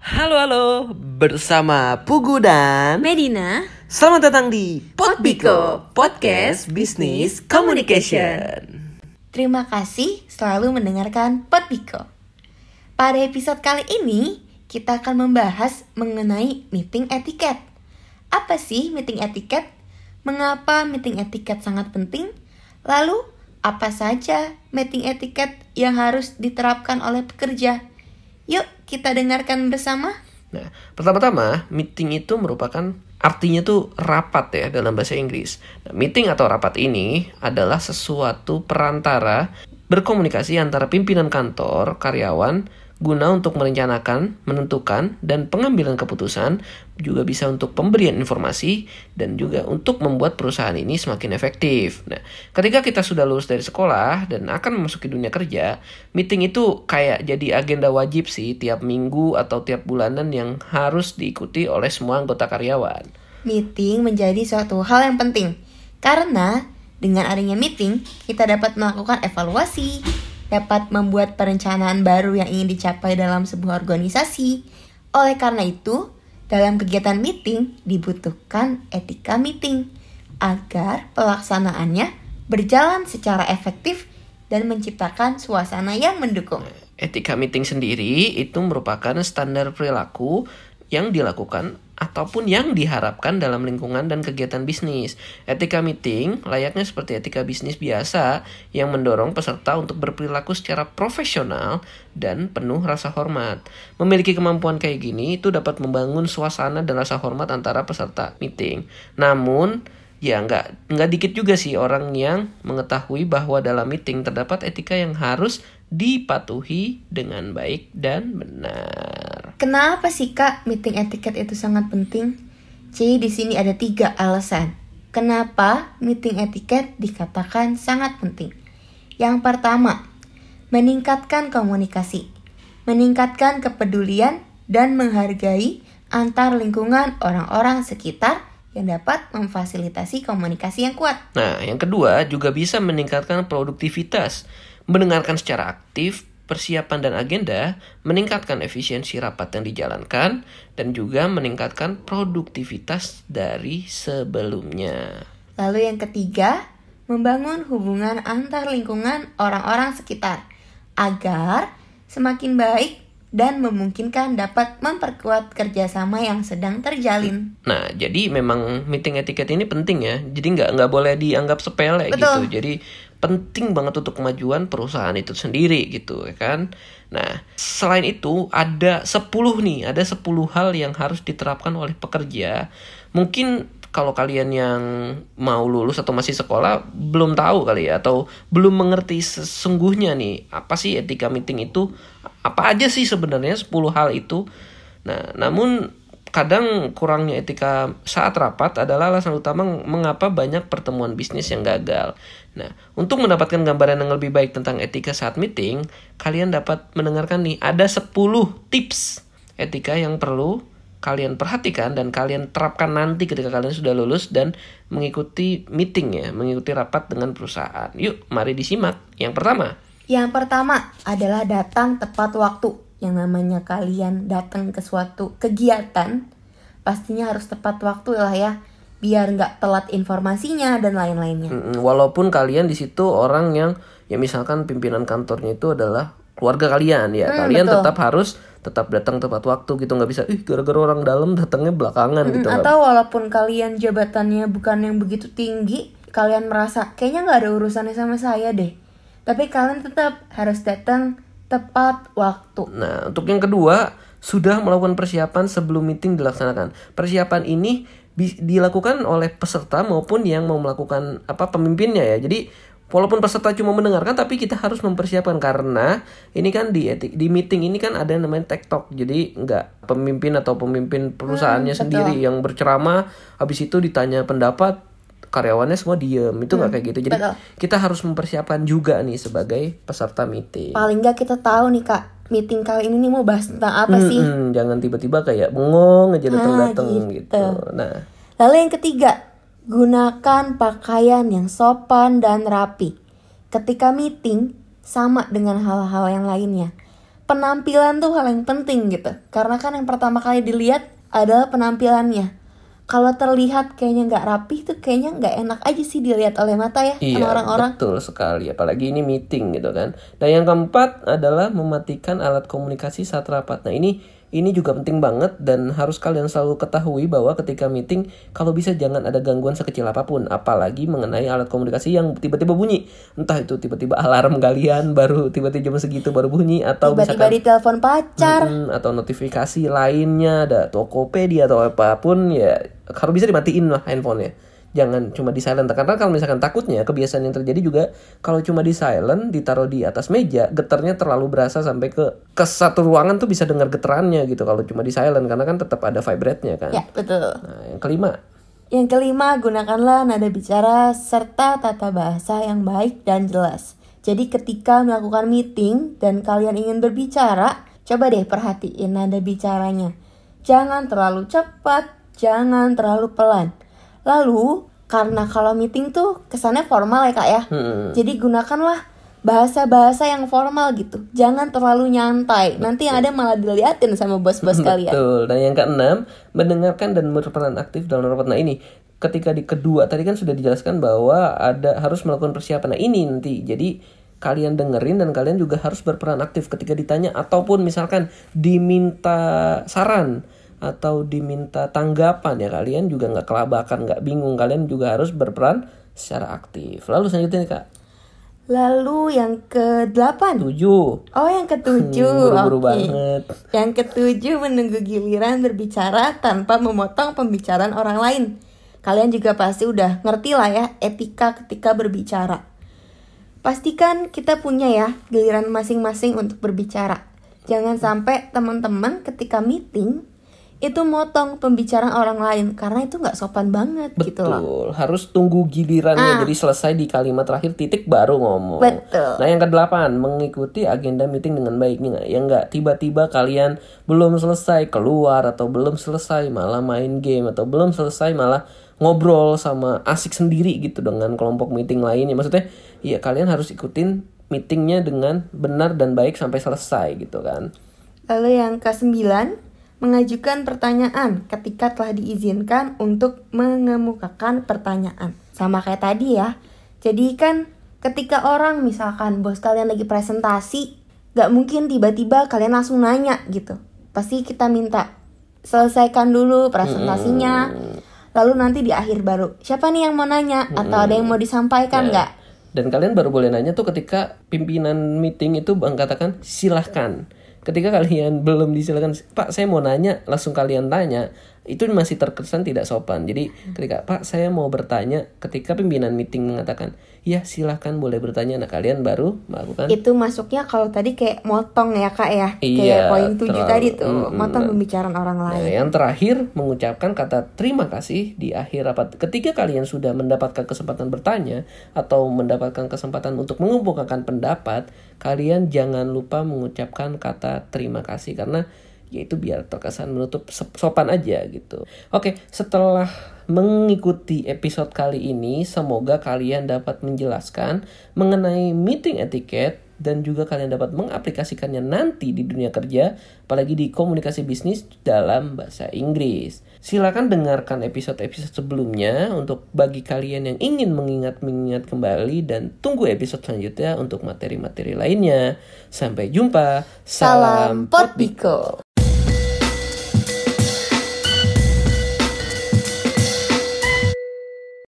Halo halo, bersama Pugu dan Medina, Selamat datang di Potbiko Podcast Business Communication. terima kasih selalu mendengarkan Potbiko. Pada episode kali ini, kita akan membahas mengenai meeting etiket. Apa sih meeting etiket? Mengapa meeting etiket sangat penting? Lalu, apa saja meeting etiket yang harus diterapkan oleh pekerja? Yuk, kita dengarkan bersama. Nah, pertama-tama meeting itu merupakan artinya tuh rapat ya dalam bahasa Inggris. Nah, meeting atau rapat ini adalah sesuatu perantara berkomunikasi antara pimpinan kantor, karyawan, guna untuk merencanakan, menentukan, dan pengambilan keputusan, juga bisa untuk pemberian informasi, dan juga untuk membuat perusahaan ini semakin efektif. Nah, ketika kita sudah lulus dari sekolah dan akan memasuki dunia kerja, meeting itu kayak jadi agenda wajib sih tiap minggu atau tiap bulanan yang harus diikuti oleh semua anggota karyawan. Meeting menjadi suatu hal yang penting karena dengan adanya meeting kita dapat melakukan evaluasi, dapat membuat perencanaan baru yang ingin dicapai dalam sebuah organisasi. Oleh karena itu, dalam kegiatan meeting dibutuhkan etika meeting agar pelaksanaannya berjalan secara efektif dan menciptakan suasana yang mendukung. Etika meeting sendiri itu merupakan standar perilaku yang dilakukan ataupun yang diharapkan dalam lingkungan dan kegiatan bisnis. Etika meeting layaknya seperti etika bisnis biasa yang mendorong peserta untuk berperilaku secara profesional dan penuh rasa hormat. Memiliki kemampuan kayak gini itu dapat membangun suasana dan rasa hormat antara peserta meeting. Namun ya nggak nggak dikit juga sih orang yang mengetahui bahwa dalam meeting terdapat etika yang harus dipatuhi dengan baik dan benar. Kenapa sih kak meeting etiket itu sangat penting? Jadi di sini ada tiga alasan. Kenapa meeting etiket dikatakan sangat penting? Yang pertama, meningkatkan komunikasi, meningkatkan kepedulian dan menghargai antar lingkungan orang-orang sekitar yang dapat memfasilitasi komunikasi yang kuat. Nah, yang kedua juga bisa meningkatkan produktivitas, mendengarkan secara aktif, persiapan dan agenda, meningkatkan efisiensi rapat yang dijalankan, dan juga meningkatkan produktivitas dari sebelumnya. Lalu yang ketiga, membangun hubungan antar lingkungan orang-orang sekitar agar semakin baik dan memungkinkan dapat memperkuat kerjasama yang sedang terjalin. Nah, jadi memang meeting etiket ini penting ya. Jadi nggak nggak boleh dianggap sepele Betul. gitu. Jadi penting banget untuk kemajuan perusahaan itu sendiri gitu ya kan. Nah, selain itu ada 10 nih, ada 10 hal yang harus diterapkan oleh pekerja. Mungkin kalau kalian yang mau lulus atau masih sekolah belum tahu kali ya atau belum mengerti sesungguhnya nih apa sih etika meeting itu apa aja sih sebenarnya 10 hal itu. Nah, namun kadang kurangnya etika saat rapat adalah alasan utama mengapa banyak pertemuan bisnis yang gagal. Nah, untuk mendapatkan gambaran yang lebih baik tentang etika saat meeting, kalian dapat mendengarkan nih ada 10 tips etika yang perlu kalian perhatikan dan kalian terapkan nanti ketika kalian sudah lulus dan mengikuti meeting ya, mengikuti rapat dengan perusahaan. Yuk, mari disimak. Yang pertama, Yang pertama adalah datang tepat waktu. Yang namanya kalian datang ke suatu kegiatan, pastinya harus tepat waktu lah ya, biar nggak telat informasinya dan lain-lainnya. Walaupun kalian di situ orang yang ya misalkan pimpinan kantornya itu adalah keluarga kalian ya, Hmm, kalian betul. tetap harus tetap datang tepat waktu gitu nggak bisa ih gara-gara orang dalam datangnya belakangan Mm, gitu Atau walaupun kalian jabatannya bukan yang begitu tinggi, kalian merasa kayaknya nggak ada urusannya sama saya deh. Tapi kalian tetap harus datang tepat waktu. Nah, untuk yang kedua, sudah melakukan persiapan sebelum meeting dilaksanakan. Persiapan ini dilakukan oleh peserta maupun yang mau melakukan apa pemimpinnya ya. Jadi walaupun peserta cuma mendengarkan tapi kita harus mempersiapkan karena ini kan di etik- di meeting ini kan ada yang namanya tektok. Jadi nggak pemimpin atau pemimpin perusahaannya betul. sendiri yang berceramah habis itu ditanya pendapat karyawannya semua diem itu nggak kayak gitu jadi betul. kita harus mempersiapkan juga nih sebagai peserta meeting Paling nggak kita tahu nih kak, meeting kali ini nih mau bahas tentang apa sih? Mm-mm, jangan tiba-tiba kayak bengong aja datang-datang Ah, gitu. gitu. Nah, Lalu yang ketiga, gunakan pakaian yang sopan dan rapi. Ketika meeting, sama dengan hal-hal yang lainnya. Penampilan tuh hal yang penting gitu. Karena kan yang pertama kali dilihat adalah penampilannya. Kalau terlihat kayaknya nggak rapi tuh kayaknya nggak enak aja sih dilihat oleh mata ya Iya, sama orang-orang. betul sekali. Apalagi ini meeting gitu kan. Dan yang keempat adalah mematikan alat komunikasi saat rapat. Nah ini ini juga penting banget dan harus kalian selalu ketahui bahwa ketika meeting kalau bisa jangan ada gangguan sekecil apa pun, apalagi mengenai alat komunikasi yang tiba-tiba bunyi. Entah itu tiba-tiba alarm kalian baru tiba-tiba jam segitu baru bunyi atau Tiba-tiba misalkan ditelepon pacar. Mm, atau notifikasi lainnya ada Tokopedia atau apa pun ya harus bisa dimatiin lah handphonenya jangan cuma di silent karena kalau misalkan takutnya kebiasaan yang terjadi juga kalau cuma di silent ditaruh di atas meja getarnya terlalu berasa sampai ke ke satu ruangan tuh bisa dengar getarannya gitu kalau cuma di silent karena kan tetap ada vibrate-nya kan Ya, betul. nah yang kelima Yang kelima, gunakanlah nada bicara serta tata bahasa yang baik dan jelas. Jadi ketika melakukan meeting dan kalian ingin berbicara, coba deh perhatiin nada bicaranya. Jangan terlalu cepat, jangan terlalu pelan. Lalu, karena kalau meeting tuh kesannya formal ya kak ya. Hmm. Jadi gunakanlah bahasa-bahasa yang formal gitu. Jangan terlalu nyantai. Nanti yang ada malah diliatin sama bos-bos kalian. Betul. Dan yang keenam, mendengarkan dan berperan aktif dalam rapat. Nah ini, ketika di kedua tadi kan sudah dijelaskan bahwa ada harus melakukan persiapan. Nah ini nanti, jadi kalian dengerin dan kalian juga harus berperan aktif ketika ditanya ataupun misalkan diminta saran atau diminta tanggapan ya kalian juga nggak kelabakan nggak bingung. Kalian juga harus berperan secara aktif. Lalu selanjutnya kak? Lalu yang ke-8 tujuh. Oh yang ketujuh. Hmm, buru-buru oke. banget. Yang ketujuh menunggu giliran berbicara tanpa memotong pembicaraan orang lain. Kalian juga pasti udah ngerti lah ya etika ketika berbicara. Pastikan kita punya ya giliran masing-masing untuk berbicara. Jangan sampai teman-teman ketika meeting itu motong pembicaraan orang lain karena itu nggak sopan banget gitu loh. Betul, harus tunggu gilirannya jadi selesai di kalimat terakhir titik baru ngomong. Betul. Nah yang kedelapan mengikuti agenda meeting dengan baik nih? Yang nggak tiba-tiba kalian belum selesai keluar atau belum selesai malah main game atau belum selesai malah ngobrol sama asik sendiri gitu dengan kelompok meeting lainnya. Maksudnya ya kalian harus ikutin meetingnya dengan benar dan baik sampai selesai gitu kan. Lalu yang ke-9, mengajukan pertanyaan ketika telah diizinkan untuk mengemukakan pertanyaan. Sama kayak tadi ya. Jadi kan ketika orang misalkan bos kalian lagi presentasi, gak mungkin tiba-tiba kalian langsung nanya gitu. Pasti kita minta selesaikan dulu presentasinya. Lalu nanti di akhir baru siapa nih yang mau nanya atau ada yang mau disampaikan nggak? Dan kalian baru boleh nanya tuh ketika pimpinan meeting itu bang katakan silahkan. Ketika kalian belum disilakan, Pak saya mau nanya, langsung kalian tanya, itu masih terkesan tidak sopan. Jadi ketika Pak saya mau bertanya, ketika pimpinan meeting mengatakan, ya silahkan boleh bertanya, nah kalian baru melakukan Itu masuknya kalau tadi kayak motong ya kak ya, Iya, kayak poin 7 terlalu- tadi tuh, Mm-mm. motong pembicaraan orang lain. Nah, yang terakhir mengucapkan kata terima kasih di akhir rapat. Ketika kalian sudah mendapatkan kesempatan bertanya atau mendapatkan kesempatan untuk mengumpulkan pendapat, kalian jangan lupa mengucapkan kata terima kasih karena yaitu biar terkesan menutup sopan aja gitu. Oke, setelah mengikuti episode kali ini, semoga kalian dapat menjelaskan mengenai meeting etiquette dan juga kalian dapat mengaplikasikannya nanti di dunia kerja, apalagi di komunikasi bisnis dalam bahasa Inggris. Silakan dengarkan episode-episode sebelumnya untuk bagi kalian yang ingin mengingat-mengingat kembali dan tunggu episode selanjutnya untuk materi-materi lainnya. Sampai jumpa. Salam Potbiko.